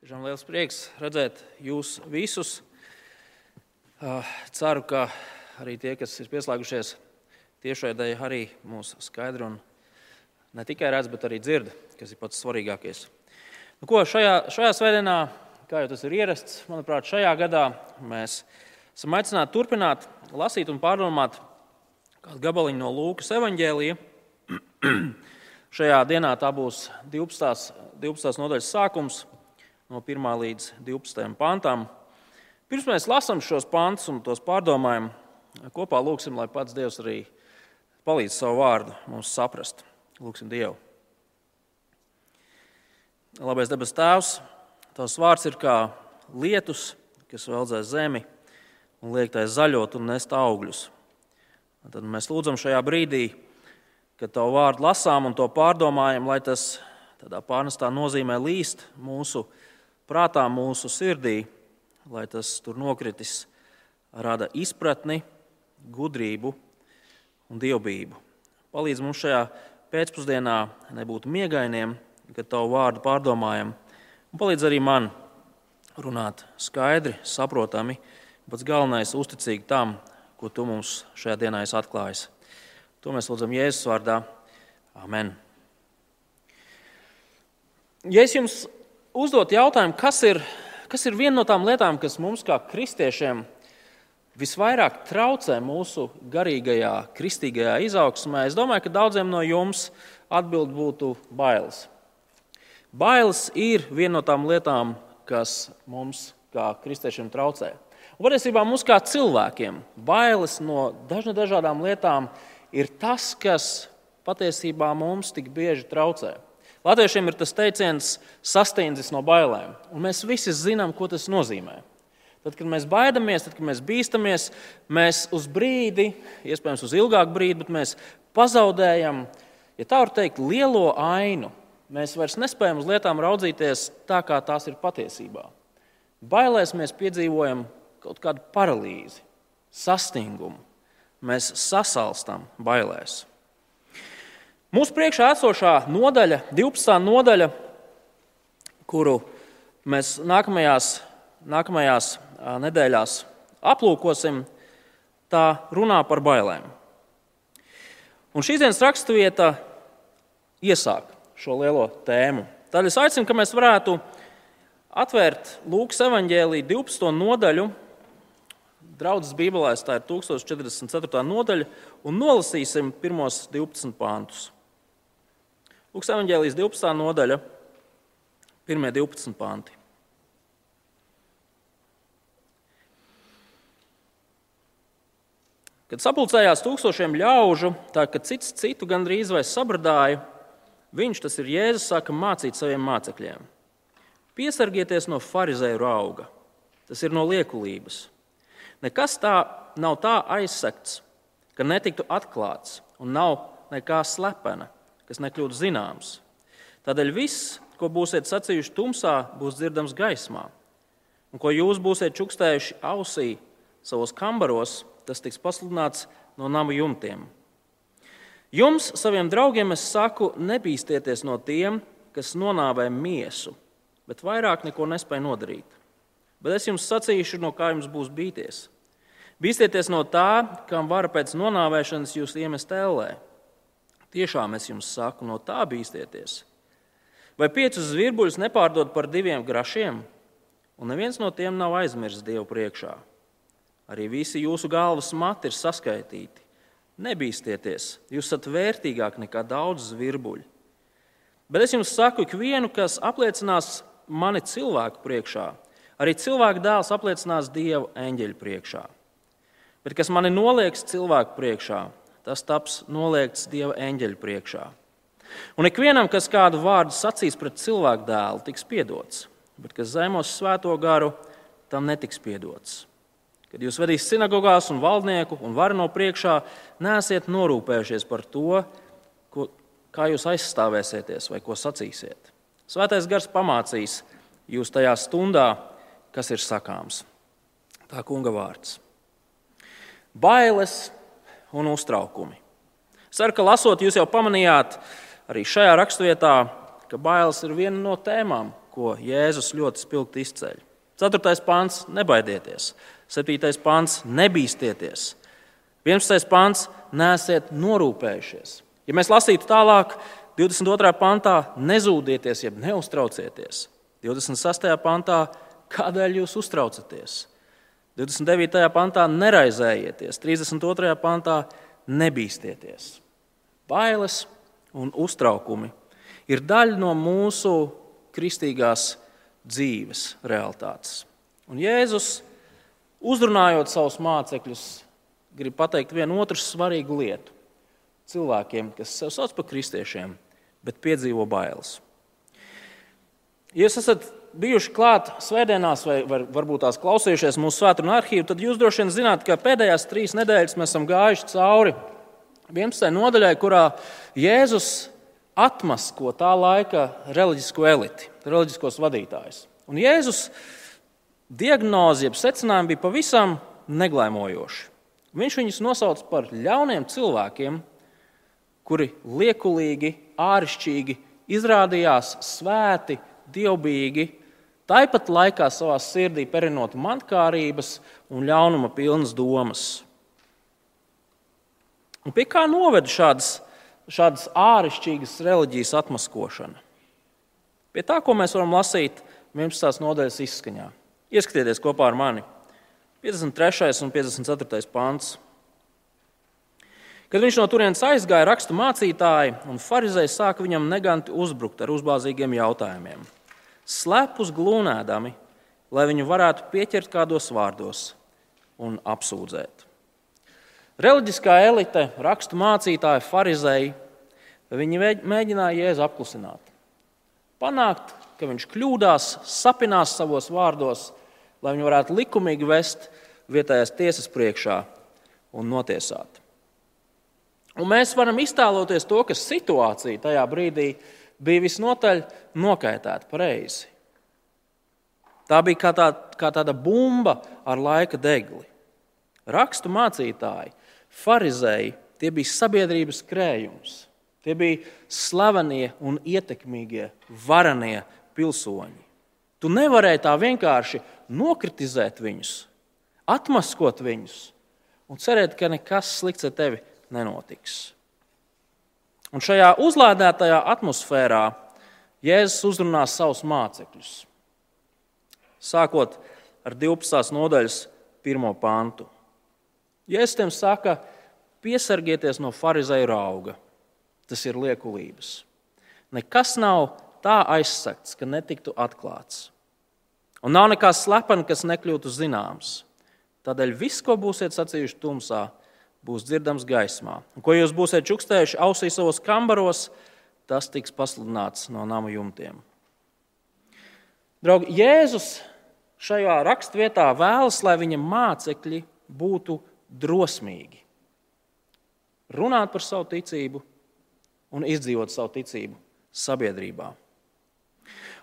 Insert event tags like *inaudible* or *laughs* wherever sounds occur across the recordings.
Tiešām liels prieks redzēt jūs visus. Ah, ceru, ka arī tie, kas ir pieslēgušies tiešraidē, arī mūs skaidri un ne tikai redz, bet arī dzird, kas ir pats svarīgākais. Nu, ko, šajā, šajā svētdienā, kā jau tas ir ierasts, manuprāt, šajā gadā mēs esam aicināti turpināt lasīt un pārdomāt kādu gabaliņu no Lūkas evaņģēlija. *clears throat* Šajā dienā tā būs 12. 12. nodaļas sākums, no 1 līdz 12 pantām. Pirms mēs lasām šos pantus un tos pārdomājam, kopā lūgsim, lai pats Dievs arī palīdz savu vārdu mums saprast. Lūgsim Dievu. Labais debes Tēvs, Tavs vārds ir kā lietus, kas veldzē zemi un liek tai zaļot un nest augļus. Un tad mēs lūdzam šajā brīdī, kad Tavu vārdu lasām un to pārdomājam, lai tas tādā pārnestā nozīmē līst mūsu dzīvēm prātā, mūsu sirdī, lai tas tur nokritis, rada izpratni, gudrību un dievbijību. Palīdz mums šajā pēcpusdienā nebūt miegainiem, kad tavu vārdu pārdomājam, un palīdz arī man runāt skaidri, saprotami, pats galvenais - uzticīgi tam, ko tu mums šajā dienā esi atklājis. To mēs lūdzam Jēzus vārdā. Amen. Ja es jums uzdot jautājumu, kas ir, kas ir viena no tām lietām, kas mums kā kristiešiem visvairāk traucē mūsu garīgajā, kristīgajā izaugsmē, es domāju, ka daudziem no jums atbild būtu bailes. Bailes ir viena no tām lietām, kas mums kā kristiešiem traucē. Un patiesībā mums kā cilvēkiem bailes no dažādām lietām ir tas, kas patiesībā mums tik bieži traucē. Latviešiem ir tas teiciens, sastindzis no bailēm. Un mēs visi zinām, ko tas nozīmē. Tad, kad mēs baidamies, tad, kad mēs bīstamies, mēs uz brīdi, iespējams, uz ilgāku brīdi, bet mēs pazaudējam, ja tā var teikt, lielo ainu. Mēs vairs nespējam uz lietām raudzīties tā, kā tās ir patiesībā. Bailēs mēs piedzīvojam kaut kādu paralīzi, sastingumu. Mēs sasalstam bailēs. Mūsu priekšā esošā nodaļa, 12. nodaļa, kuru mēs nākamajās, nākamajās nedēļās aplūkosim, tā runā par bailēm. Un šīs dienas raksturvieta iesāk šo lielo tēmu. Tad es aicinu, ka mēs varētu atvērt Lūkas evanģēlīju 12. nodaļu. Draudzes Bībelēs tā ir 1044. nodaļa, un nolasīsim pirmos 12 pāntus. Lūks evanģēlijas 12. nodaļa, 1.12. panti. Kad sapulcējās tūkstošiem ļaužu, tā ka cits citu gandrīz vai sabradāja, viņš, tas ir Jēzus, sāka mācīt saviem mācekļiem. Piesargieties no farizēju auga, tas ir no liekulības. Nekas tā nav tā aizsegts, ka netiktu atklāts, un nav nekā slepena kas nekļūtu zināms. Tādēļ viss, ko būsiet sacījuši tumsā, būs dzirdams gaismā, un ko jūs būsiet čukstējuši ausī savos kambaros, tas tiks pasludināts no nama jumtiem. Jums, saviem draugiem, es saku, nebīsties no tiem, kas nonāvē miesu, bet vairāk neko nespēj nodarīt. Bet es jums sacīšu, no kā jums būs bīties. Bīsties no tā, kam vara pēc nonāvēšanas jūs iemest ellē. Tiešām es jums saku, no tā bīsties. Vai piecus zvirbuļus nepārdod par diviem grašiem, un neviens no tiem nav aizmirsts Dievu priekšā? Arī visi jūsu galvas mati ir saskaitīti. Nebīsties, jūs esat vērtīgāki nekā daudz zvirbuļu. Bet es jums saku, ik vienu, kas apliecinās mani cilvēku priekšā, arī cilvēka dēls apliecinās Dievu eņģeļu priekšā. Bet kas mani nolieks cilvēku priekšā, tas taps noliegts Dieva eņģeļa priekšā. Un ikvienam, kas kādu vārdu sacīs pret cilvēku dēlu, tiks piedots, bet kas zemos svēto garu, tam netiks piedots. Kad jūs vedīsiet sinagogās un valdnieku un varu no priekšā, nesiet norūpējušies par to, ko, kā jūs aizstāvēsieties vai ko sacīsiet. Svētais gars pamācīs jūs tajā stundā, kas ir sakāms. Tā kunga vārds. Bailes un uztraukumi. Ceru, ka lasot, jūs jau pamanījāt arī šajā raksturvietā, ka bailes ir viena no tēmām, ko Jēzus ļoti spilgti izceļ. 4. pāns - nebaidieties, 7. pāns - nebīsties, 11. pāns - nesiet norūpējušies. Ja mēs lasītu tālāk, 22. pantā - nezūdieties, jeb neuztraucieties. 26. pantā - kādēļ jūs uztraucaties? 29. pantā - neraizējieties, 32. pantā - nebīsties. Bailes un uztraukumi ir daļa no mūsu kristīgās dzīves realitātes. Un Jēzus, uzrunājot savus mācekļus, grib pateikt vienu otru svarīgu lietu cilvēkiem, kas sev sauc par kristiešiem, bet piedzīvo bailes. Jūs esat bijuši klāt svētdienās, vai var, varbūt tās klausījušies mūsu svētdienu arhīvu, tad jūs droši vien zināt, ka pēdējās trīs nedēļas mēs esam gājuši cauri 11. nodaļai, kurā Jēzus atmasko tā laika reliģisko eliti, reliģiskos vadītājus. Un Jēzus diagnoze, jeb secinājumi bija pavisam neglaimojoši. Viņš viņus nosauca par ļauniem cilvēkiem, kuri liekulīgi, āršķirīgi izrādījās svēti, dievbijīgi, tāpat laikā savā sirdī perinot mankārības un ļaunuma pilnas domas. Un pie kā noveda šādas šādas āršķirīgas reliģijas atmaskošana. Pie tā, ko mēs varam lasīt 11. nodaļas izskaņā. Ieskatieties kopā ar mani. 53. un 54. pāns. Kad viņš no turienes aizgāja, rakstu mācītāji un farizēji sāka viņam neganti uzbrukt ar uzbāzīgiem jautājumiem. Slepus glūnēdami, lai viņu varētu pieķert kādos vārdos un apsūdzēt. Reliģiskā elite, rakstu mācītāji, farizēji, viņi mēģināja Jēzu apklusināt. Panākt, ka viņš kļūdās, sapinās savos vārdos, lai viņi varētu likumīgi vest vietējās tiesas priekšā un notiesāt. Un mēs varam iztēloties to, ka situācija tajā brīdī bija visnotaļ nokaitēta pareizi. Tā bija kā, tā, kā tāda bumba ar laika degli. Rakstu mācītāji Pharizēji tie bija sabiedrības krējums. Tie bija slavenie un ietekmīgie, varanie pilsoņi. Tu nevarēji tā vienkārši nokritizēt viņus, atmaskot viņus un cerēt, ka nekas slikts ar tevi nenotiks. Un šajā uzlādētajā atmosfērā Jēzus uzrunā savus mācekļus. Sākot ar 12. nodaļas pirmo pantu. Jēzus tiem saka, piesargieties no farizēju auga. Tas ir liekulības. Nekas nav tā aizsakts, ka netiktu atklāts. Un nav nekā slepena, kas nekļūtu zināms. Tādēļ viss, ko būsiet sacījuši tumsā, būs dzirdams gaismā. Un ko jūs būsiet čukstējuši ausī savos kambaros, tas tiks pasludināts no nama jumtiem. Draugi, Jēzus šajā raksturvietā vēlas, lai viņa mācekļi būtu drosmīgi runāt par savu ticību un izdzīvot savu ticību sabiedrībā.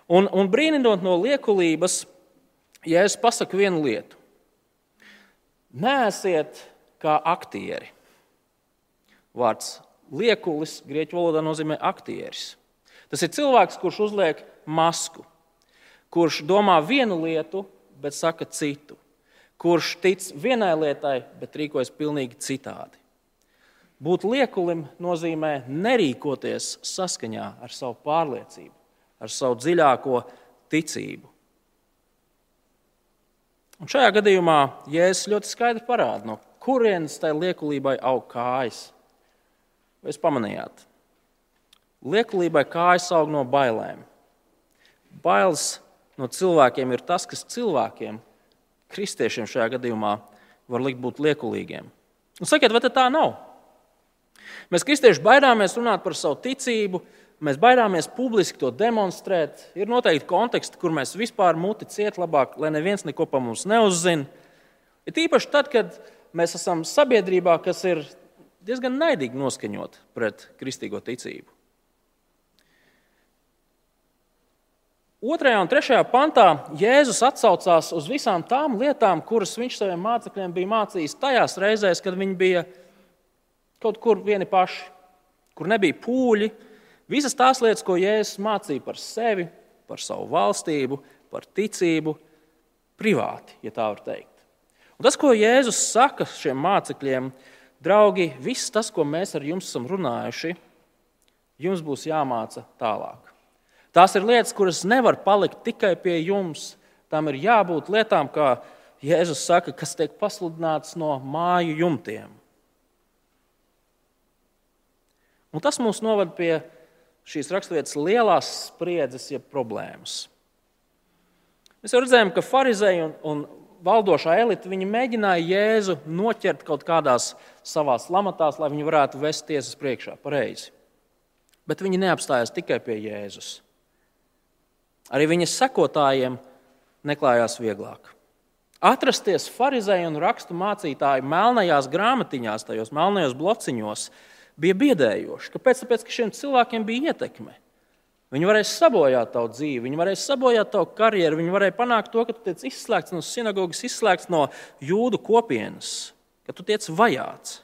Un, un brīnot no liekulības, ja es pasaku vienu lietu, neesiet kā aktieri. Vārds liekulis grieķu valodā nozīmē aktieris. Tas ir cilvēks, kurš uzliek masku, kurš domā vienu lietu, bet saka citu kurš tic vienai lietai, bet rīkojas pilnīgi citādi. Būt liekulim nozīmē nerīkoties saskaņā ar savu pārliecību, ar savu dziļāko ticību. Un šajā gadījumā Jēzus ļoti skaidri parāda, no kurienes tai liekulībai aug kājas. Vai jūs pamanījāt? Liekulībai kājas aug no bailēm. Bailes no cilvēkiem ir tas, kas cilvēkiem kristiešiem šajā gadījumā var likt būt liekulīgiem. Un sakiet, vai tā nav? Mēs, kristieši, baidāmies runāt par savu ticību, mēs baidāmies publiski to demonstrēt. Ir noteikti konteksti, kur mēs vispār muti ciet labāk, lai neviens neko par mums neuzzina. Ir tīpaši tad, kad mēs esam sabiedrībā, kas ir diezgan naidīgi noskaņot pret kristīgo ticību. Otrajā un trešajā pantā Jēzus atsaucās uz visām tām lietām, kuras viņš saviem mācekļiem bija mācījis tajās reizēs, kad viņi bija kaut kur vieni paši, kur nebija pūļi. Visas tās lietas, ko Jēzus mācīja par sevi, par savu valstību, par ticību, privāti, ja tā var teikt. Un tas, ko Jēzus saka šiem mācekļiem, draugi, viss tas, ko mēs ar jums esam runājuši, jums būs jāmāca tālāk. Tās ir lietas, kuras nevar palikt tikai pie jums. Tām ir jābūt lietām, kā Jēzus saka, kas tiek pasludināts no māju jumtiem. Un tas mūs novada pie šīs raksturvietas lielās spriedzes, jeb problēmas. Mēs jau redzējām, ka farizēji un, un valdošā elite mēģināja Jēzu noķert kaut kādās savās lamatās, lai viņi varētu vest tiesas priekšā pareizi. Bet viņi neapstājās tikai pie Jēzus. Arī viņas sekotājiem neklājās vieglāk. Atrasties farizēju un rakstu mācītāju melnajās grāmatiņās, tajos melnajos blociņos, bija biedējoši. Kāpēc? Tāpēc, ka šiem cilvēkiem bija ietekme. Viņi varēja sabojāt tavu dzīvi, viņi varēja sabojāt tavu karjeru, viņi varēja panākt to, ka tu tiec izslēgts no sinagogas, izslēgts no jūdu kopienas, ka tu tiec vajāts.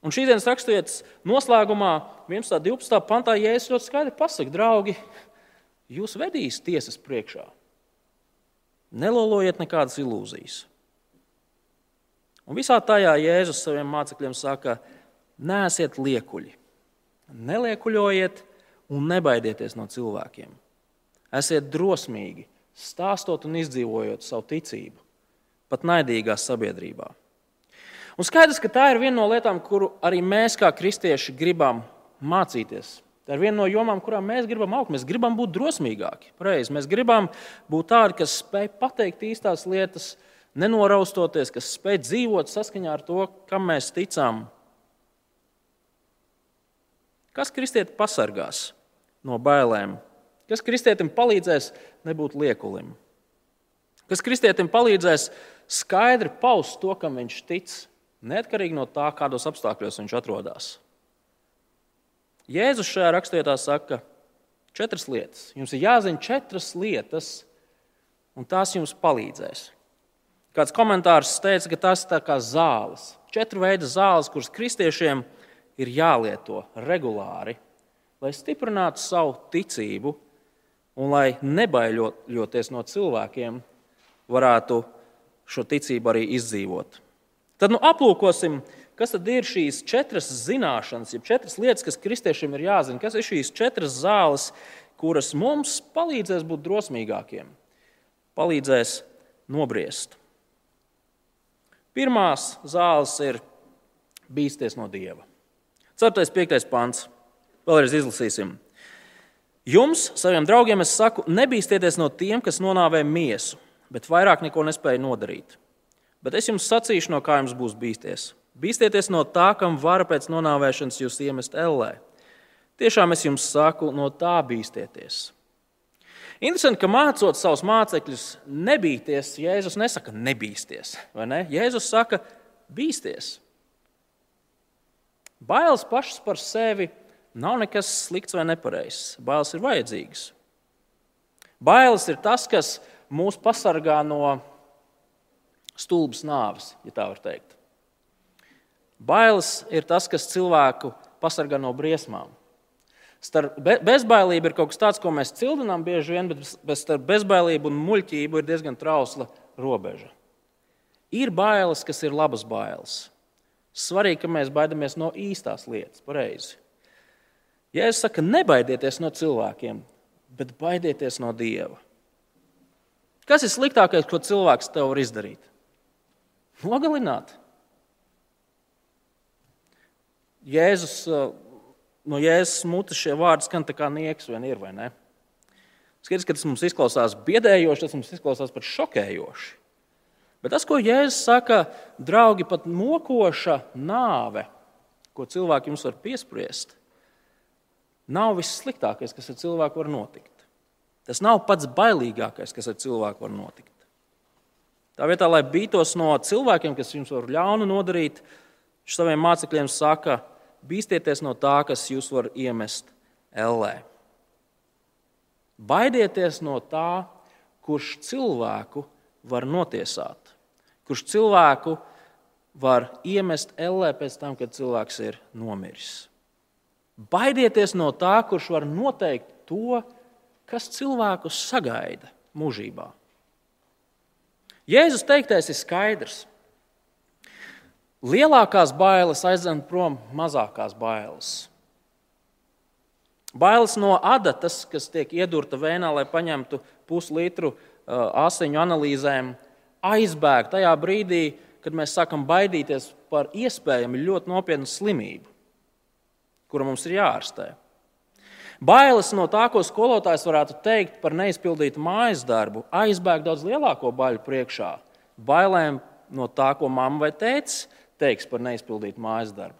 Un šīs dienas raksturvietas noslēgumā, 11. un 12. pantā, Jēzus ļoti skaidri pasakā, draugi, jūs vedīs tiesas priekšā. Nelolojiet nekādas ilūzijas. Un visā tajā Jēzus saviem mācekļiem saka, nēsiet liekuļi, neliekuļojiet un nebaidieties no cilvēkiem. Esiet drosmīgi, stāstot un izdzīvojot savu ticību, pat naidīgā sabiedrībā. Un skaidrs, ka tā ir viena no lietām, kuru arī mēs, kā kristieši, gribam mācīties. Tā ir viena no jomām, kurām mēs gribam augt. Mēs gribam būt drosmīgāki. Pareiz. Mēs gribam būt tādi, kas spēj pateikt īstās lietas, nenoraustoties, kas spēj dzīvot saskaņā ar to, kam mēs ticam. Kas kristieti pasargās no bailēm? Kas kristietim palīdzēs nebūt liekulim? Kas kristietim palīdzēs skaidri paust to, kam viņš tic, Neatkarīgi no tā, kādos apstākļos viņš atrodas. Jēzus šajā rakstvietā saka, četras lietas. Jums ir jāzina četras lietas, un tās jums palīdzēs. Kāds komentārs teica, ka tas ir kā zāles. Četru veidu zāles, kuras kristiešiem ir jālieto regulāri, lai stiprinātu savu ticību un lai nebaidoties no cilvēkiem, varētu šo ticību arī izdzīvot. Tad nu, aplūkosim, kas ir šīs četras zināšanas, jeb četras lietas, kas kristiešiem ir jāzina. Kas ir šīs četras zāles, kuras mums palīdzēs būt drosmīgākiem, palīdzēs nobriest. Pirmās zāles ir bīsties no dieva. 4. un 5. pāns. Vēlreiz izlasīsim. Jums, saviem draugiem, es saku, nebīsties no tiem, kas nonāvē miesu, bet vairāk neko nespēja nodarīt. Bet es jums sacīšu, no kā jums būs bīsties. Bīstieties no tā, kam vara pēc nonāvēšanas jūs iemest ellē. Tiešām es jums saku, no tā bīstieties. Interesanti, ka mācot savus mācekļus, nebīties, Jēzus nesaka, nebīsties. Ne? Jēzus saka, bīsties. Bailes pašas par sevi nav nekas slikts vai nepareizs. Bailes ir vajadzīgas. Bailes ir tas, kas mūs pasargā no stulbas nāves, ja tā var teikt. Bailes ir tas, kas cilvēku pasargā no briesmām. Starp bezbailību ir kaut kas tāds, ko mēs cildinām bieži vien, bet starp bezbailību un muļķību ir diezgan trausla robeža. Ir bailes, kas ir labas bailes. Svarīgi, ka mēs baidāmies no īstās lietas, pareizi. Ja es saku, nebaidieties no cilvēkiem, bet baidieties no Dieva. Kas ir sliktākais, ko cilvēks tev var izdarīt? Nogalināt. Jēzus, no Jēzus mutes šie vārdi skan tā kā nieks vien ir, vai ne? Skaidrs, ka tas mums izklausās biedējoši, tas mums izklausās pat šokējoši. Bet tas, ko Jēzus saka, draugi, pat mokoša nāve, ko cilvēki jums var piespriest, nav viss sliktākais, kas ar cilvēku var notikt. Tas nav pats bailīgākais, kas ar cilvēku var notikt. Tā vietā, lai bītos no cilvēkiem, kas jums var ļaunu nodarīt, viņš saviem mācekļiem saka, bīsties no tā, kas jūs var iemest ellē. Baidieties no tā, kurš cilvēku var notiesāt, kurš cilvēku var iemest ellē pēc tam, kad cilvēks ir nomiris. Baidieties no tā, kurš var noteikt to, kas cilvēkus sagaida mūžībā. Jēzus teiktais ir skaidrs. Lielākās bailes aizdzen prom mazākās bailes. Bailes no adatas, kas tiek iedurta vēnā, lai paņemtu puslitru asiņu analīzēm, aizbēg tajā brīdī, kad mēs sākam baidīties par iespējami ļoti nopietnu slimību, kura mums ir jārastē. Bailes no tā, ko skolotājs varētu teikt par neizpildītu mājas darbu, aizbēg daudz lielāko baļu priekšā. Bailēm no tā, ko mamma vai tēvs teiks par neizpildītu mājas darbu.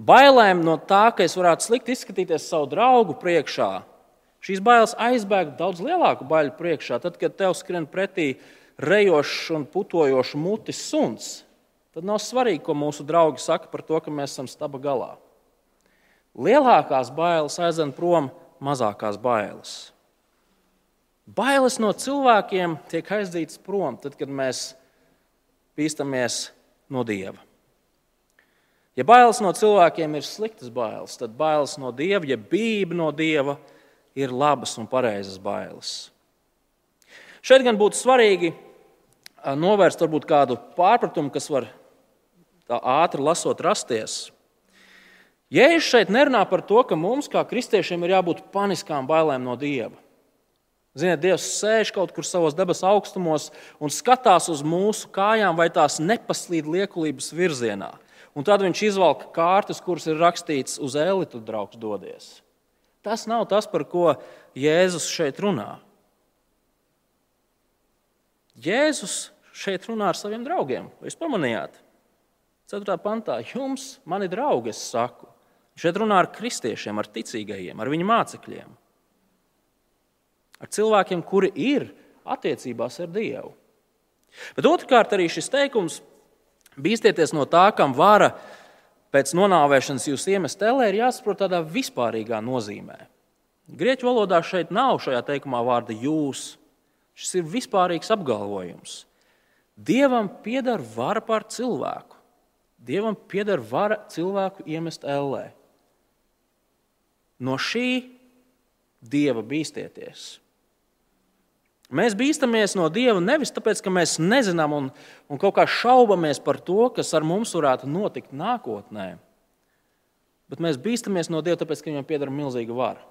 Bailēm no tā, ka es varētu slikti izskatīties savu draugu priekšā, šīs bailes aizbēg daudz lielāku baļu priekšā. Tad, kad tev skrien pretī rejošs un putojošs mutis suns, tad nav svarīgi, ko mūsu draugi saka par to, ka mēs esam staba galā. Lielākās bailes aizved prom mazākās bailes. Bailes no cilvēkiem tiek aizdītas prom, tad, kad mēs bīstamies no Dieva. Ja bailes no cilvēkiem ir sliktas bailes, tad bailes no Dieva, ja bība no Dieva, ir labas un pareizas bailes. Šeit gan būtu svarīgi novērst varbūt kādu pārpratumu, kas var tā ātri lasot rasties. Jēzus šeit nerunā par to, ka mums, kā kristiešiem, ir jābūt paniskām bailēm no Dieva. Ziniet, Dievs sēž kaut kur savos debesu augstumos un skatās uz mūsu kājām, vai tās nepaslīd liekulības virzienā. Un tad viņš izvelk kārtas, kuras ir rakstīts uz elitu draugs dodies. Tas nav tas, par ko Jēzus šeit runā. Jēzus šeit runā ar saviem draugiem. Jūs pamanījāt? 4. pantā jums, mani draugi, es saku. Šeit runā ar kristiešiem, ar ticīgajiem, ar viņu mācekļiem ar cilvēkiem, kuri ir attiecībās ar Dievu. Bet otrkārt, arī šis teikums bīstieties no tā, kam vara pēc nonāvēšanas jūs iemest telē, ir jāsaprot tādā vispārīgā nozīmē. Grieķu valodā šeit nav šajā teikumā vārda jūs. Šis ir vispārīgs apgalvojums. Dievam pieder vara pār cilvēku. Dievam pieder vara cilvēku iemest ellē. No šī dieva bīstieties. Mēs bīstamies no Dieva nevis tāpēc, ka mēs nezinām un, un kaut kā šaubamies par to, kas ar mums varētu notikt nākotnē. Bet mēs bīstamies no Dieva tāpēc, ka viņam pieder milzīga vara.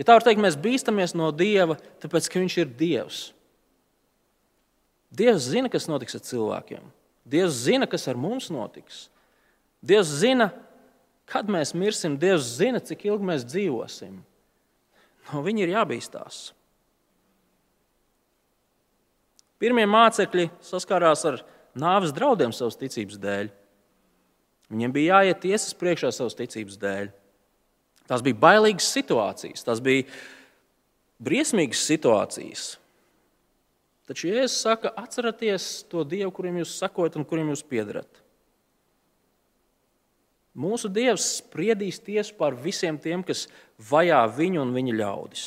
Ja tā var teikt, mēs bīstamies no Dieva, tāpēc, ka Viņš ir Dievs. Dievs zina, kas notiks ar cilvēkiem. Dievs zina, kas ar mums notiks. Dievs zina, kad mēs mirsim. Dievs zina, cik ilgi mēs dzīvosim. No viņa ir jābīstās. Pirmie mācekļi saskārās ar nāves draudiem savas ticības dēļ. Viņiem bija jāiet tiesas priekšā savas ticības dēļ. Tās bija bailīgas situācijas, tās bija briesmīgas situācijas. Taču Jēzus saka, atcerieties to Dievu, kuriem jūs sakojat un kuriem jūs piedarat. Mūsu Dievs spriedīs tiesu par visiem tiem, kas vajā viņu un viņa ļaudis.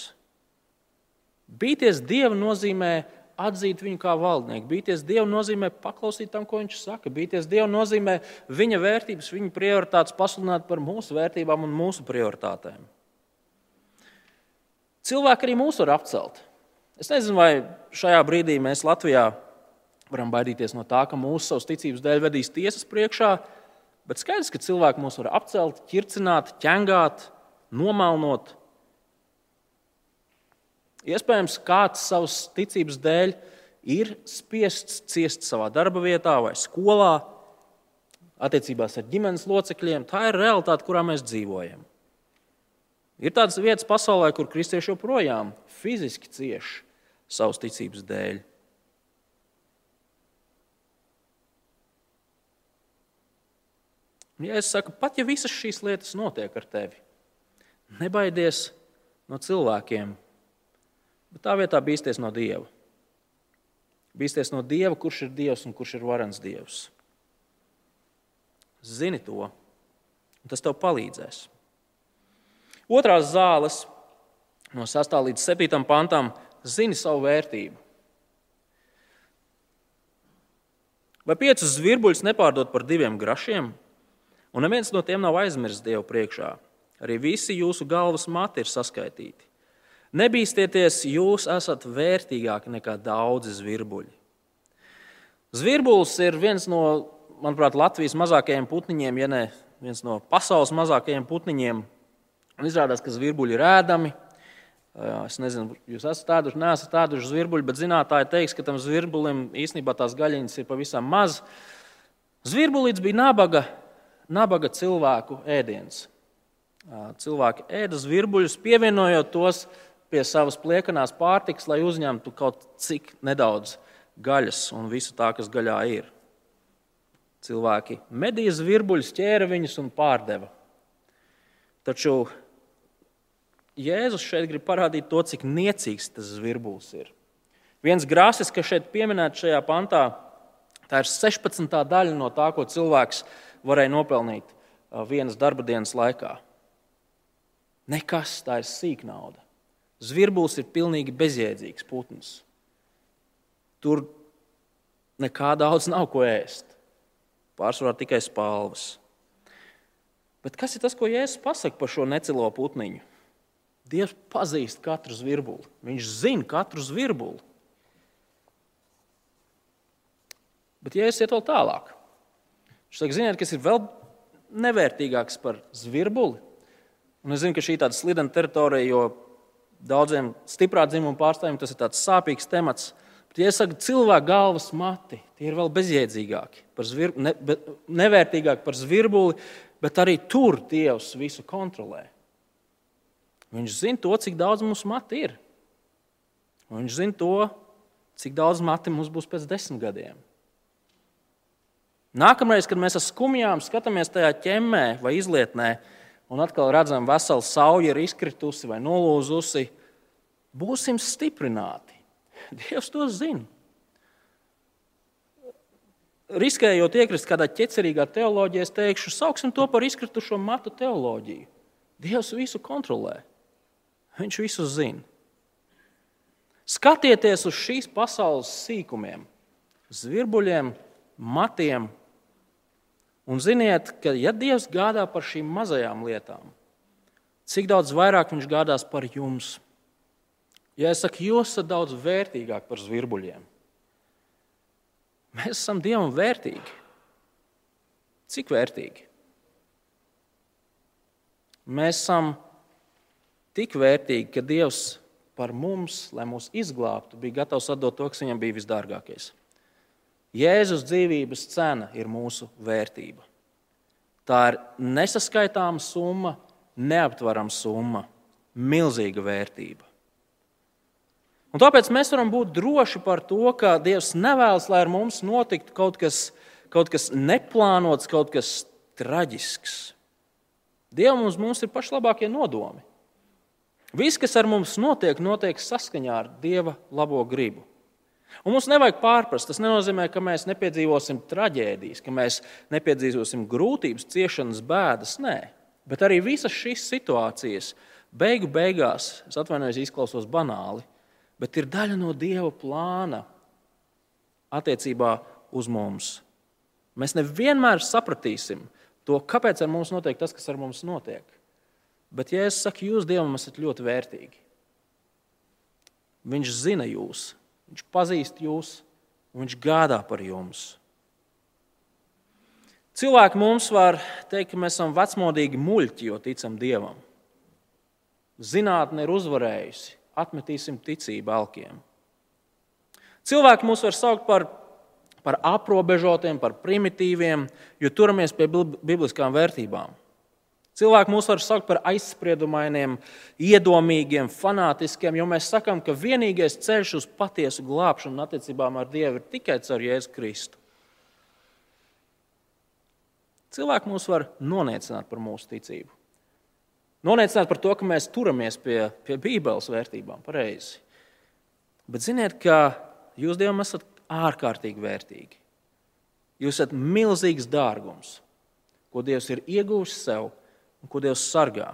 Bīties Dievu nozīmē atzīt viņu kā valdnieku. Bīties Dievu nozīmē paklausīt tam, ko viņš saka. Bīties Dievu nozīmē viņa vērtības, viņa prioritātes pasludināt par mūsu vērtībām un mūsu prioritātēm. Cilvēki arī mūs var apcelt. Es nezinu, vai šajā brīdī mēs Latvijā varam baidīties no tā, ka mūsu savas ticības dēļ vedīs tiesas priekšā, bet skaidrs, ka cilvēki mūs var apcelt, ķircināt, ķengāt, nomalnot. Iespējams, kāds savas ticības dēļ ir spiests ciest savā darba vietā vai skolā, attiecībās ar ģimenes locekļiem. Tā ir realitāte, kurā mēs dzīvojam. Ir tādas vietas pasaulē, kur kristieši joprojām fiziski cieš savas ticības dēļ. Ja es saku, pat ja visas šīs lietas notiek ar tevi, nebaidies no cilvēkiem, Bet tā vietā bīsties no Dieva. Bīsties no Dieva, kurš ir Dievs un kurš ir varens Dievs. Zini to, un tas tev palīdzēs. Otrās zāles no 6. līdz 7. pantam zini savu vērtību. Vai piecus zvirbuļus nepārdot par diviem grašiem, un neviens no tiem nav aizmirsts Dievu priekšā? Arī visi jūsu galvas mati ir saskaitīti. Nebīsties, jūs esat vērtīgāki nekā daudzi zvirbuļi. Zvirbulis ir viens no, manuprāt, Latvijas mazākajiem putniņiem, ja ne viens no pasaules mazākajiem putniņiem. Un izrādās, ka zvirbuļi ir ēdami. Es nezinu, jūs esat tāduši, neesat tāduši zvirbuļi, bet zinātāji teiks, ka tam zvirbulim īstenībā tās gaļiņas ir pavisam maz. Zvirbulīts bija nabaga, nabaga cilvēku ēdiens. Cilvēki ēda zvirbuļus, pievienojot tos pie savas pliekanās pārtikas, lai uzņemtu kaut cik nedaudz gaļas un visu tā, kas gaļā ir. Cilvēki medīja zvirbuļus, ķēra viņus un pārdeva. Taču Jēzus šeit grib parādīt to, cik niecīgs tas zvirbulis ir. Viens grāsis, kas šeit pieminēts šajā pantā, tā ir 16. daļa no tā, ko cilvēks varēja nopelnīt vienas darba dienas laikā. Nekas, tā ir sīk nauda. Zvirbulis ir pilnīgi bezjēdzīgs putns. Tur nekā daudz nav ko ēst. Pārsvarā tikai spalvas. Bet kas ir tas, ko Jēzus pasaka par šo necilo putniņu? Dievs pazīst katru zvirbuli. Viņš zina katru zvirbuli. Bet, es iet vēl tālāk, viņš saka, ziniet, kas ir vēl nevērtīgāks par zvirbuli. Un es zinu, ka šī ir tāda slidena teritorija, jo daudziem stiprā dzimuma pārstāvjiem tas ir tāds sāpīgs temats. Bet, ja es saku, cilvēku galvas mati, tie ir vēl bezjēdzīgāki, par zvir, ne, nevērtīgāki par zvirbuli, bet arī tur Dievs visu kontrolē. Viņš zina to, cik daudz mums mati ir. Un viņš zina to, cik daudz mati mums būs pēc desmit gadiem. Nākamreiz, kad mēs ar skumjām skatāmies tajā ķemmē vai izlietnē, un atkal redzam, vesela sauja ir izkritusi vai nolūzusi, būsim stiprināti. *laughs* Dievs to zina. Riskējot iekrist kādā ķecerīgā teoloģijā, es teikšu, sauksim to par izkritušo matu teoloģiju. Dievs visu kontrolē. Viņš visu zina. Skatieties uz šīs pasaules sīkumiem, zvirbuļiem, matiem. Un ziniet, ka ja Dievs gādā par šīm mazajām lietām, cik daudz vairāk Viņš gādās par jums. Ja es saku, jūs esat daudz vērtīgāki par zvirbuļiem, mēs esam Dievam vērtīgi. Cik vērtīgi? Mēs esam tik vērtīgi, ka Dievs par mums, lai mūs izglābtu, bija gatavs atdot to, kas viņam bija visdārgākais. Jēzus dzīvības cena ir mūsu vērtība. Tā ir nesaskaitāma summa, neaptverama summa, milzīga vērtība. Un tāpēc mēs varam būt droši par to, ka Dievs nevēlas, lai ar mums notiktu kaut kas, kaut kas neplānots, kaut kas traģisks. Dievam mums, mums ir pašlabākie nodomi. Viss, kas ar mums notiek, notiek saskaņā ar Dieva labo gribu. Un mums nevajag pārprast. Tas nenozīmē, ka mēs nepiedzīvosim traģēdijas, ka mēs nepiedzīvosim grūtības, ciešanas, bēdas. Nē, bet arī visas šīs situācijas beigu beigās, es atvainojos, izklausos banāli, bet ir daļa no Dieva plāna attiecībā uz mums. Mēs nevienmēr sapratīsim to, kāpēc ar mums notiek tas, kas ar mums notiek. Bet, ja es saku, jūs Dievam esat ļoti vērtīgi, Viņš zina jūs, Viņš pazīst jūs, un Viņš gādā par jums. Cilvēki mums var teikt, ka mēs esam vecmodīgi muļķi, jo ticam Dievam. Zinātne ir uzvarējusi, atmetīsim ticību alkiem. Cilvēki mūs var saukt par, par aprobežotiem, par primitīviem, jo turamies pie bibliskām vērtībām. Cilvēki mūs var saukt par aizspriedumainiem, iedomīgiem, fanātiskiem, jo mēs sakām, ka vienīgais ceļš uz patiesu glābšanu un attiecībām ar Dievu ir tikai caur Jēzu Kristu. Cilvēki mūs var noniecināt par mūsu ticību. Noniecināt par to, ka mēs turamies pie, pie Bībeles vērtībām, pareizi. Bet ziniet, ka jūs Dievam esat ārkārtīgi vērtīgi. Jūs esat milzīgs dārgums, ko Dievs ir ieguvis sev un ko Dievs sargā.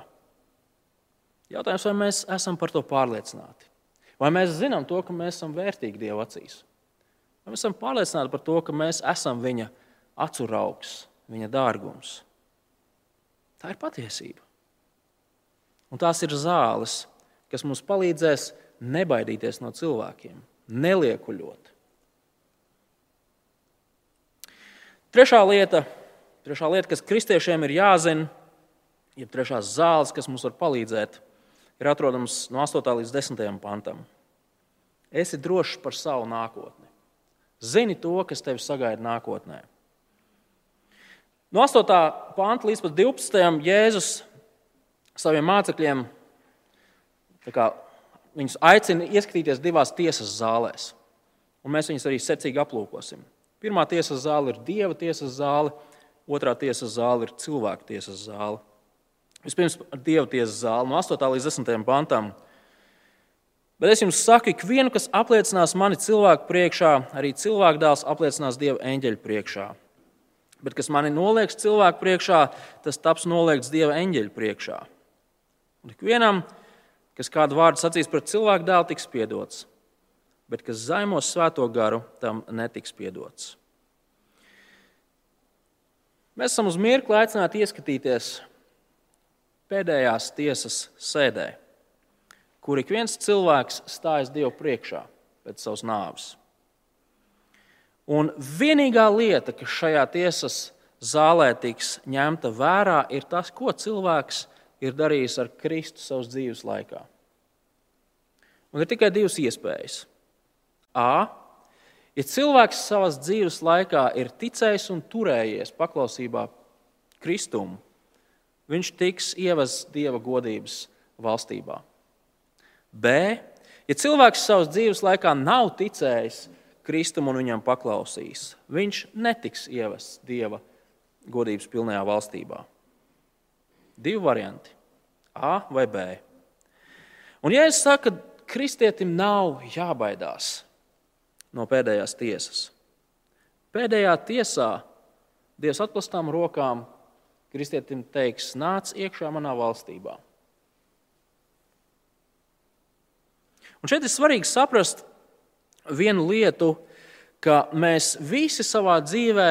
Jautājums, vai mēs esam par to pārliecināti? Vai mēs zinām to, ka mēs esam vērtīgi Dieva acīs? Vai mēs esam pārliecināti par to, ka mēs esam Viņa acuraugs, Viņa dārgums? Tā ir patiesība. Un tās ir zāles, kas mums palīdzēs nebaidīties no cilvēkiem, neliekuļot. Trešā lieta, trešā lieta, kas kristiešiem ir jāzina, jeb trešās zāles, kas mums var palīdzēt, ir atrodams no 8. līdz 10. pantam. Esi drošs par savu nākotni. Zini to, kas tevi sagaida nākotnē. No 8. panta līdz 12. Jēzus saviem mācekļiem kā, aicina ieskatīties divās tiesas zālēs. Un mēs viņus arī secīgi aplūkosim. Pirmā tiesas zāle ir dieva tiesas zāle, otrā tiesas zāle ir cilvēka tiesas zāle. Vispirms par dieva tiesas zāli no 8. līdz 10. pantam. Bet es jums saku, ik vienu, kas apliecinās mani cilvēku priekšā, arī cilvēku dēls apliecinās dieva eņģeļu priekšā. Bet kas mani nolieks cilvēku priekšā, tas taps noliegts dieva eņģeļu priekšā. Un ikvienam, kas kādu vārdu sacīs par cilvēku dēlu, tiks piedots bet kas zaimos svēto garu, tam netiks piedots. Mēs esam uz mirkli aicināti ieskatīties pēdējās tiesas sēdē, kur ik viens cilvēks stājas Dievu priekšā pēc savas nāves. Un vienīgā lieta, kas šajā tiesas zālē tiks ņemta vērā, ir tas, ko cilvēks ir darījis ar Kristu savas dzīves laikā. Un ir tikai divas iespējas. A. Ja cilvēks savas dzīves laikā ir ticējis un turējies paklausībā Kristum, viņš tiks ievests Dieva godības valstībā. B. Ja cilvēks savas dzīves laikā nav ticējis Kristum un viņam paklausīs, viņš netiks ievests Dieva godības pilnajā valstībā. Divi varianti - A vai B. Un, ja es saku, ka kristietim nav jābaidās, no pēdējās tiesas. Pēdējā tiesā Dievs atklātām rokām kristietim teiks: Nāc iekšā manā valstībā. Un šeit ir svarīgi saprast vienu lietu, ka mēs visi savā dzīvē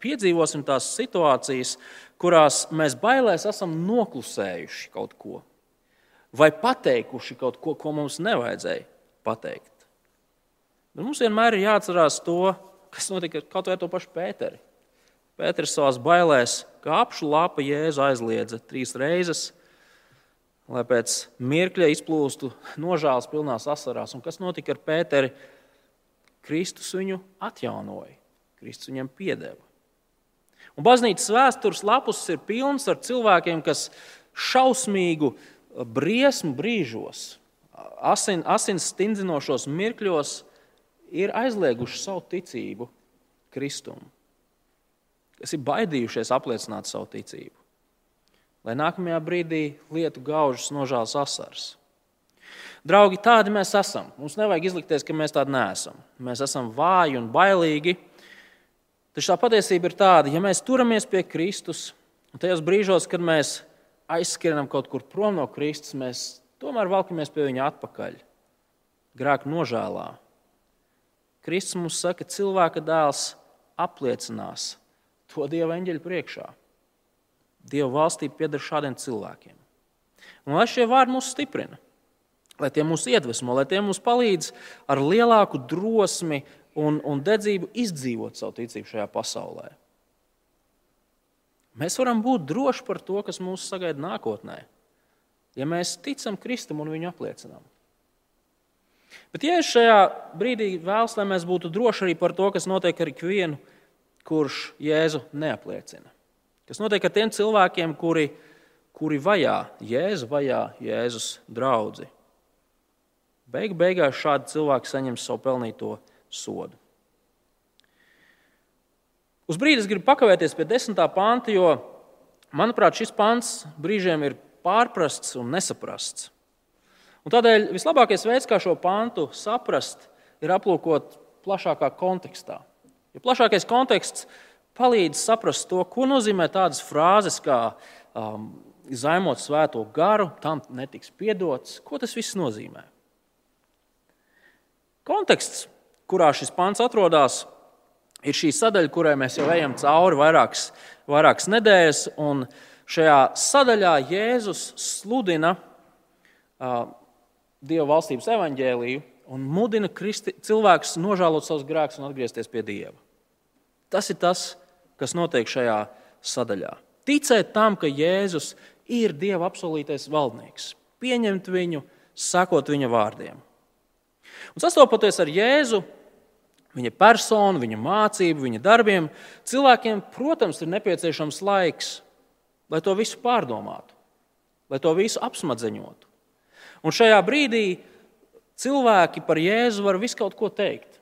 piedzīvosim tās situācijas, kurās mēs bailēs esam noklusējuši kaut ko, vai pateikuši kaut ko, ko mums nevajadzēja pateikt. Bet mums vienmēr ir jāatcerās to, kas notika kaut vai ar to pašu Pēteri. Pēters savā bailēs, kā apšu lapa jēzu aizliedza trīs reizes, lai pēc mirkļa izplūstu nožēlas pilnās asarās. Un kas notika ar Pēteri? Kristus viņu atjaunoja, Kristus viņam piedeva. Un baznīcas vēstures lapus ir pilns ar cilvēkiem, kas šausmīgu briesmu brīžos, asin, asins stingzinošos mirkļos ir aizlieguši savu ticību Kristum, kas ir baidījušies apliecināt savu ticību, lai nākamajā brīdī lietu gaužas nožēlas asars. Draugi, tādi mēs esam. Mums nevajag izlikties, ka mēs tādi neesam. Mēs esam vāji un bailīgi. Taču tā patiesība ir tāda, ja mēs turamies pie Kristus, un tajos brīžos, kad mēs aizskrienam kaut kur prom no Kristus, mēs tomēr valkamies pie viņa atpakaļ, grēku nožēlā, Kristus mums saka, ka cilvēka dēls apliecinās to Dieva eņģeļu priekšā. Dieva valstība pieder šādiem cilvēkiem. Un lai šie vārdi mūs stiprina, lai tie mūs iedvesmo, lai tie mums palīdz ar lielāku drosmi un, un dedzību izdzīvot savu ticību šajā pasaulē. Mēs varam būt droši par to, kas mūs sagaida nākotnē, ja mēs ticam Kristum un viņu apliecinām. Bet, ja es šajā brīdī vēlos, lai mēs būtu droši arī par to, kas notiek ar ikvienu, kurš Jēzu neapliecina, kas notiek ar tiem cilvēkiem, kuri, kuri vajā Jēzu, vajā Jēzus draugu. Beig beigās šādi cilvēki saņems savu pelnīto sodu. Uz brīdi es gribu pakavēties pie desmitā panta, jo, manuprāt, šis pants brīžiem ir pārprasts un nesaprasts. Un tādēļ vislabākais veids, kā šo pantu saprast, ir aplūkot plašākā kontekstā. Ja plašākais konteksts palīdz saprast to, ko nozīmē tādas frāzes kā um, zaimot svēto garu, tam netiks piedots. Ko tas viss nozīmē? Konteksts, kurā šis pants atrodas, ir šī sadaļa, kurai mēs jau ejam cauri vairākas, vairākas nedēļas. Šajā sadaļā Jēzus sludina uh, Dieva valstības evaņģēliju un mudina kristi, cilvēkus nožēlot savus grēkus un atgriezties pie Dieva. Tas ir tas, kas notiek šajā sadaļā. Ticēt tam, ka Jēzus ir Dieva apsolītais valdnieks, pieņemt viņu, sakot viņa vārdiem. Un sastopoties ar Jēzu, viņa personu, viņa mācību, viņa darbiem, cilvēkiem, protams, ir nepieciešams laiks, lai to visu pārdomātu, lai to visu apsmadzeņotu. Un šajā brīdī cilvēki par Jēzu var visu kaut ko teikt.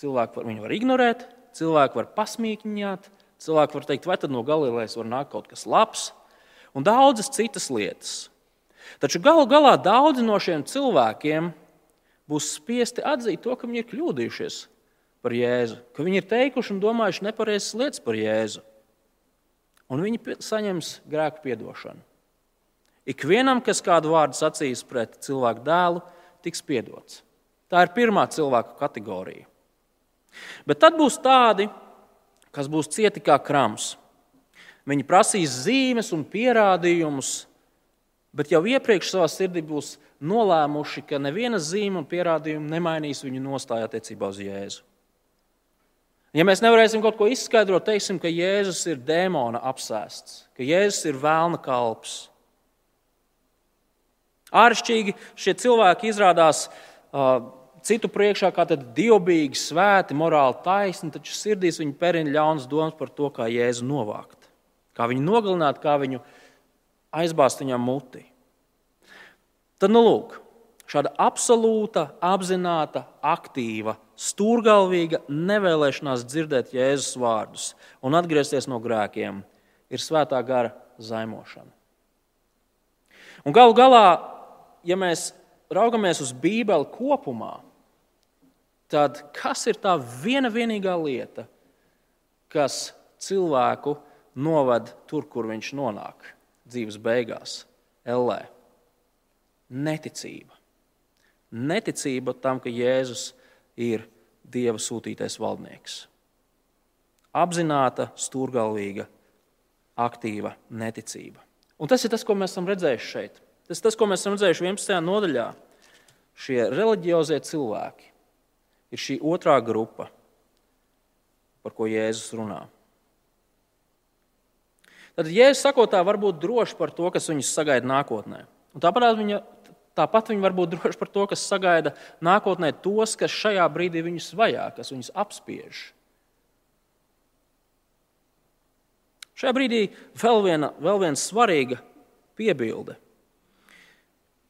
Cilvēki var, var ignorēt, cilvēki var pasmīkņāt, cilvēki var teikt, vai tad no Galilejas var nākt kaut kas labs, un daudzas citas lietas. Taču galu galā daudzi no šiem cilvēkiem būs spiesti atzīt to, ka viņi ir kļūdījušies par Jēzu, ka viņi ir teikuši un domājuši nepareizas lietas par Jēzu. Un viņi saņems grēku piedošanu. Ikvienam, kas kādu vārdu sacīs pret cilvēku dēlu, tiks piedots. Tā ir pirmā cilvēka kategorija. Bet tad būs tādi, kas būs cieti kā krams. Viņi prasīs zīmes un pierādījumus, bet jau iepriekš savā sirdī būs nolēmuši, ka neviena zīme un pierādījuma nemainīs viņu nostāju attiecībā uz Jēzu. Ja mēs nevarēsim kaut ko izskaidrot, teiksim, ka Jēzus ir dēmona apsēsts, ka Jēzus ir vēlna kalps. Āršķirīgi šie cilvēki izrādās uh, citu priekšā kā dievbijīgi, svēti, morāli taisni, taču sirdīs viņi perina ļaunas domas par to, kā Jēzu novākt, kā viņu nogalināt, kā viņu aizbāzt viņam mutī. Tad, nu, lūk, šāda absolūta, apzināta, aktīva, stūrgalvīga nevēlēšanās dzirdēt Jēzus vārdus un atgriezties no grēkiem ir svētā gara zaimošana. Un galu galā, ja mēs raugamies uz Bībeli kopumā, tad kas ir tā viena vienīgā lieta, kas cilvēku novada tur, kur viņš nonāk dzīves beigās, Ellē? neticība. Neticība tam, ka Jēzus ir Dieva sūtītais valdnieks. Apzināta, stūrgalvīga, aktīva neticība. Un tas ir tas, ko mēs esam redzējuši šeit. Tas ir tas, ko mēs esam redzējuši 11. nodaļā. Šie reliģiozie cilvēki ir šī otrā grupa, par ko Jēzus runā. Tad Jēzus sakotā var būt drošs par to, kas viņus sagaida nākotnē. Un tāpat viņa Tāpat viņi var būt droši par to, kas sagaida nākotnē tos, kas šajā brīdī viņus vajā, kas viņus apspiež. Šajā brīdī vēl viena, vēl viena svarīga piebilde.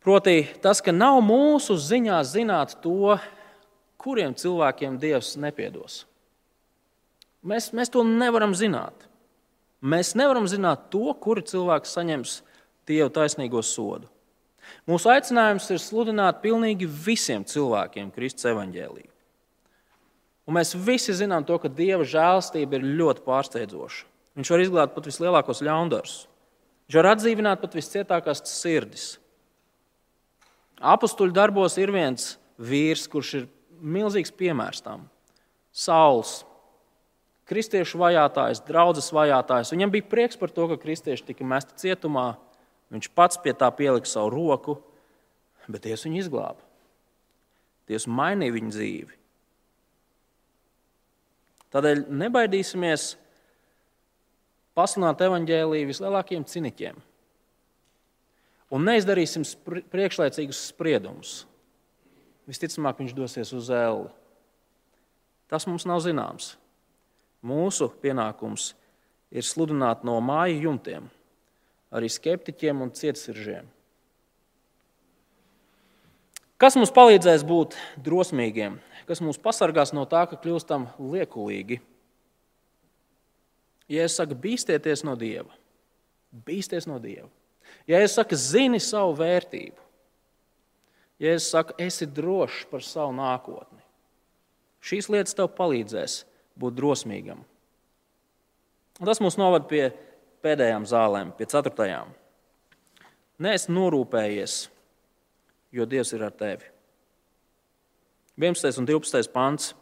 Proti, tas, ka nav mūsu ziņā zināt to, kuriem cilvēkiem Dievs nepiedos. Mēs, mēs to nevaram zināt. Mēs nevaram zināt to, kuri cilvēki saņems Dieva taisnīgo sodu. Mūsu aicinājums ir sludināt pilnīgi visiem cilvēkiem Kristus evaņģēlīju. Un mēs visi zinām to, ka Dieva žēlstība ir ļoti pārsteidzoša. Viņš var izglābt pat vislielākos ļaundarus. Viņš var atdzīvināt pat viscietākās sirdis. Apostuļu darbos ir viens vīrs, kurš ir milzīgs piemērs tam. Sauls, kristiešu vajātājs, draudzes vajātājs. Viņam bija prieks par to, ka kristieši tika mesti cietumā, Viņš pats pie tā pielika savu roku, bet Dievs viņu izglāba. Dievs mainīja viņa dzīvi. Tādēļ nebaidīsimies pasludināt evaņģēlīju vislielākajiem ciniķiem. Un neizdarīsim priekšlaicīgus spriedumus. Visticamāk, viņš dosies uz elli. Tas mums nav zināms. Mūsu pienākums ir sludināt no māju jumtiem arī skeptiķiem un cietsiržiem. Kas mums palīdzēs būt drosmīgiem? Kas mūs pasargās no tā, ka kļūstam liekulīgi? Ja es saku, bīsties no Dieva, bīsties no Dieva. Ja es saku, zini savu vērtību, ja es saku, esi drošs par savu nākotni, šīs lietas tev palīdzēs būt drosmīgam. Un tas mūs novada pie pēdējām zālēm, pie ceturtajām. Nē, norūpējies, jo Dievs ir ar tevi. 11. un 12. pants.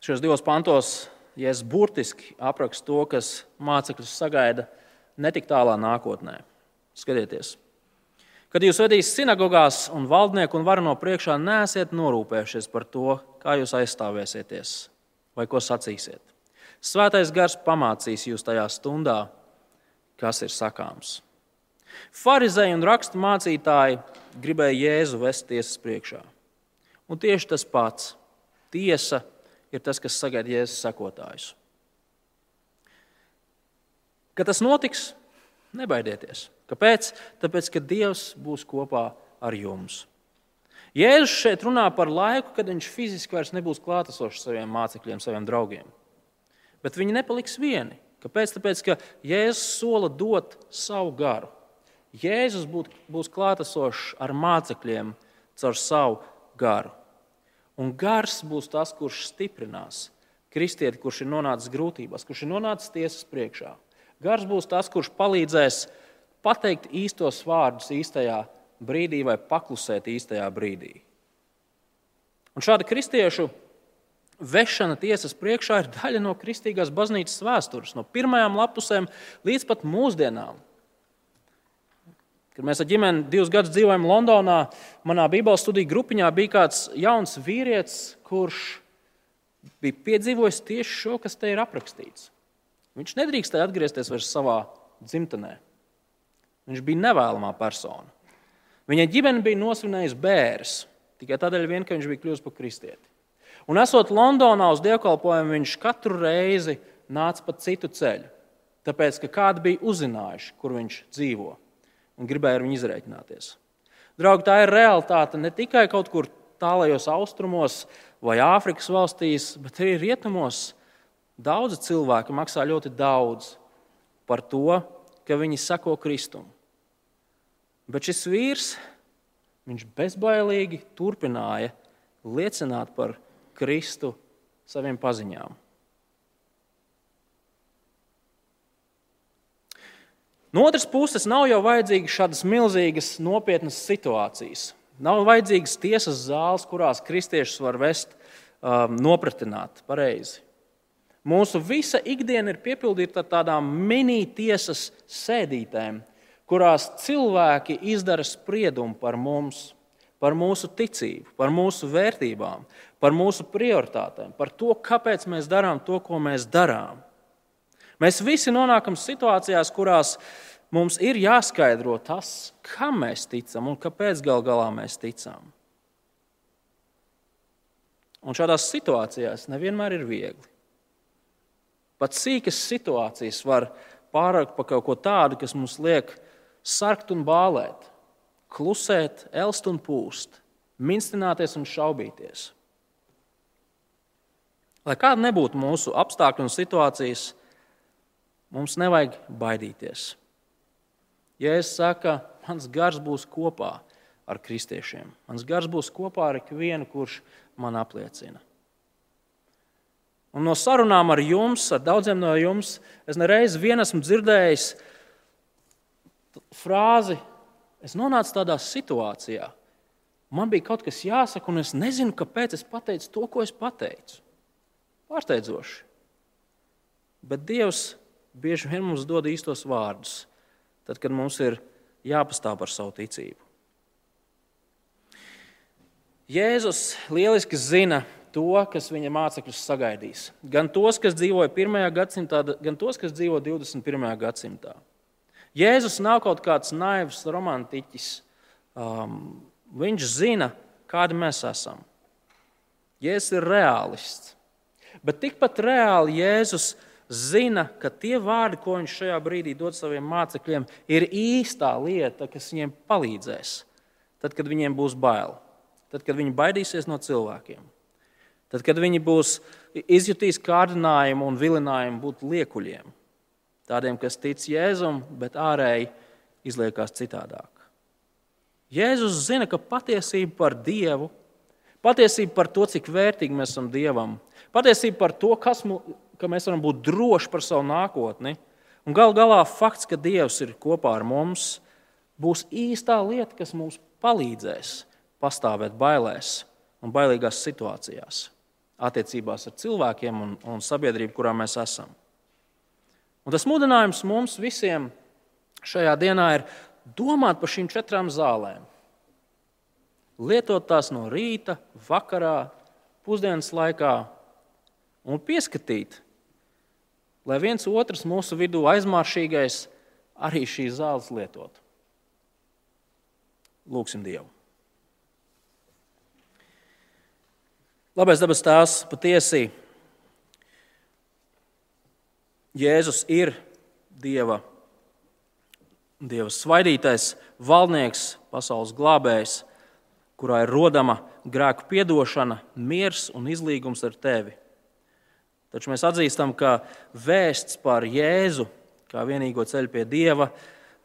Šajos divos pantos Jēzus burtiski apraksta to, kas mācekļus sagaida netik tālā nākotnē. Skatieties, Kad jūs vedīsiet sinagogās un valdnieku un varano priekšā, neesiet norūpējušies par to, kā jūs aizstāvēsieties vai ko sacīsiet. Svētais gars pamācīs jūs tajā stundā, kas ir sakāms. Pharizēji un rakstu mācītāji gribēja Jēzu vest tiesas priekšā. Un tieši tas pats - tiesa ir tas, kas sagaida Jēzus sekotājus. Kad tas notiks, nebaidieties. Kāpēc? Tāpēc, ka Dievs būs kopā ar jums. Jēzus šeit runā par laiku, kad viņš fiziski vairs nebūs klātesošs saviem mācekļiem, saviem draugiem. Bet viņi nepaliks vieni. Kāpēc? Tāpēc, ka Jēzus sola dot savu garu. Jēzus būs klātesošs ar mācekļiem caur savu garu. Un gars būs tas, kurš stiprinās kristieti, kurš ir nonācis grūtībās, kurš ir nonācis tiesas priekšā. Gars būs tas, kurš palīdzēs pateikt īstos vārdus īstajā brīdī vai paklusēt īstajā brīdī. Un šāda kristiešu vešana tiesas priekšā ir daļa no kristīgās baznīcas vēstures, no pirmajām lapusēm līdz pat mūsdienām. Kad mēs ar ģimeni divus gadus dzīvojam Londonā, manā Bībeles studiju grupiņā bija kāds jauns vīrietis, kurš bija piedzīvojis tieši šo, kas te ir aprakstīts. Viņš nedrīkstēja atgriezties vairs savā dzimtenē. Viņš bija nevēlamā persona. Viņa ģimene bija nosvinējusi bērns tikai tādēļ, vien, ka viņš bija kļuvis par kristieti. Un esot Londonā uz dievkalpojumu, viņš katru reizi nāca pa citu ceļu, tāpēc ka kādi bija uzzinājuši, kur viņš dzīvo un gribēja ar viņu izreikināties. Draugi, tā ir realitāte ne tikai kaut kur tālajos austrumos vai Āfrikas valstīs, bet arī rietumos. Daudzi cilvēki maksā ļoti daudz par to, ka viņi sako Kristum. Bet šis vīrs, viņš bezbailīgi turpināja liecināt par Kristu saviem paziņām. No otras puses, nav jau vajadzīgas šādas milzīgas, nopietnas situācijas. Nav vajadzīgas tiesas zāles, kurās kristiešus var vest um, nopratināt pareizi. Mūsu visa ikdiena ir piepildīta ar tādām mini-tiesas sēdītēm, kurās cilvēki izdara spriedumu par mums, par mūsu ticību, par mūsu vērtībām, par mūsu prioritātēm, par to, kāpēc mēs darām to, ko mēs darām. Mēs visi nonākam situācijās, kurās mums ir jāskaidro tas, kam mēs ticam un kāpēc gal galā mēs ticam. Un šādās situācijās nevienmēr ir viegli. Pat sīkas situācijas var pārākt par kaut ko tādu, kas mums liek sarkt un bālēt, klusēt, elst un pūst, minstināties un šaubīties. Lai kāda nebūtu mūsu apstākļi un situācijas, Mums nevajag baidīties. Jēzus saka, mans gars būs kopā ar kristiešiem. Mans gars būs kopā ar ikvienu, kurš man apliecina. Un no sarunām ar jums, ar daudziem no jums, es nereiz vien esmu dzirdējis frāzi, es nonācu tādā situācijā. Man bija kaut kas jāsaka, un es nezinu, kāpēc es pateicu to, ko es pateicu. Pārsteidzoši. Bet Dievs bieži vien mums dod īstos vārdus, tad, kad mums ir jāpastāv par savu ticību. Jēzus lieliski zina to, kas viņa mācekļus sagaidīs. Gan tos, kas dzīvoja 1. gadsimtā, gan tos, kas dzīvo 21. gadsimtā. Jēzus nav kaut kāds naivs romantiķis. Um, viņš zina, kādi mēs esam. Jēzus ir reālists. Bet tikpat reāli Jēzus zina, ka tie vārdi, ko viņš šajā brīdī dod saviem mācekļiem, ir īstā lieta, kas viņiem palīdzēs. Tad, kad viņiem būs bail, tad, kad viņi baidīsies no cilvēkiem, tad, kad viņi būs izjutīs kārdinājumu un vilinājumu būt liekuļiem, tādiem, kas tic Jēzum, bet ārēji izliekās citādāk. Jēzus zina, ka patiesība par Dievu, patiesība par to, cik vērtīgi mēs esam Dievam, patiesība par to, kas, ka mēs varam būt droši par savu nākotni. Un gal galā fakts, ka Dievs ir kopā ar mums, būs īstā lieta, kas mums palīdzēs pastāvēt bailēs un bailīgās situācijās, attiecībās ar cilvēkiem un, un sabiedrību, kurā mēs esam. Un tas mudinājums mums visiem šajā dienā ir domāt par šīm četrām zālēm. Lietot tās no rīta, vakarā, pusdienas laikā un pieskatīt, lai viens otrs mūsu vidū aizmāršīgais arī šīs zāles lietot. Lūksim Dievu! Labais dabas tēvs patiesi Jēzus ir Dieva, Dieva svaidītais valdnieks, pasaules glābējs, kurā ir rodama grēku piedošana, miers un izlīgums ar tevi. Taču mēs atzīstam, ka vēsts par Jēzu kā vienīgo ceļu pie Dieva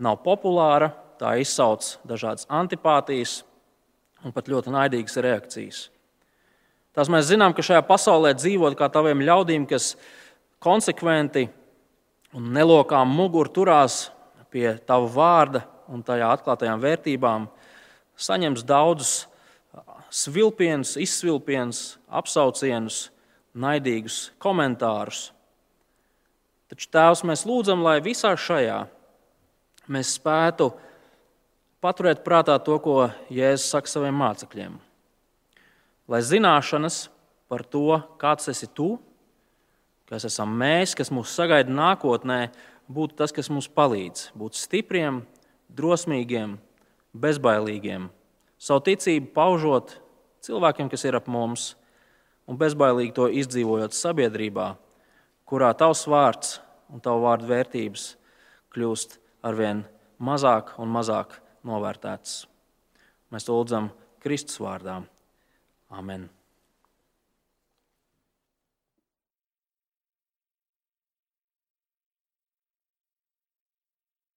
nav populāra, tā izsauc dažādas antipātijas un pat ļoti naidīgas reakcijas. Tās mēs zinām, ka šajā pasaulē dzīvot kā taviem ļaudīm, kas konsekventi un nelokām muguru turās pie tava vārda un tajā atklātajām vērtībām, saņems daudzus svilpienus, izsvilpienus, apsaucienus, naidīgus komentārus. Taču, Tēvs, mēs lūdzam, lai visā šajā mēs spētu paturēt prātā to, ko Jēzus saka saviem mācekļiem. Lai zināšanas par to, kāds esi tu, kas esam mēs, kas mūs sagaida nākotnē, būtu tas, kas mums palīdz būt stipriem, drosmīgiem, bezbailīgiem, savu ticību paužot cilvēkiem, kas ir ap mums, un bezbailīgi to izdzīvojot sabiedrībā, kurā tavs vārds un tavu vārdu vērtības kļūst arvien mazāk un mazāk novērtētas. Mēs to lūdzam Kristus vārdā. Amen.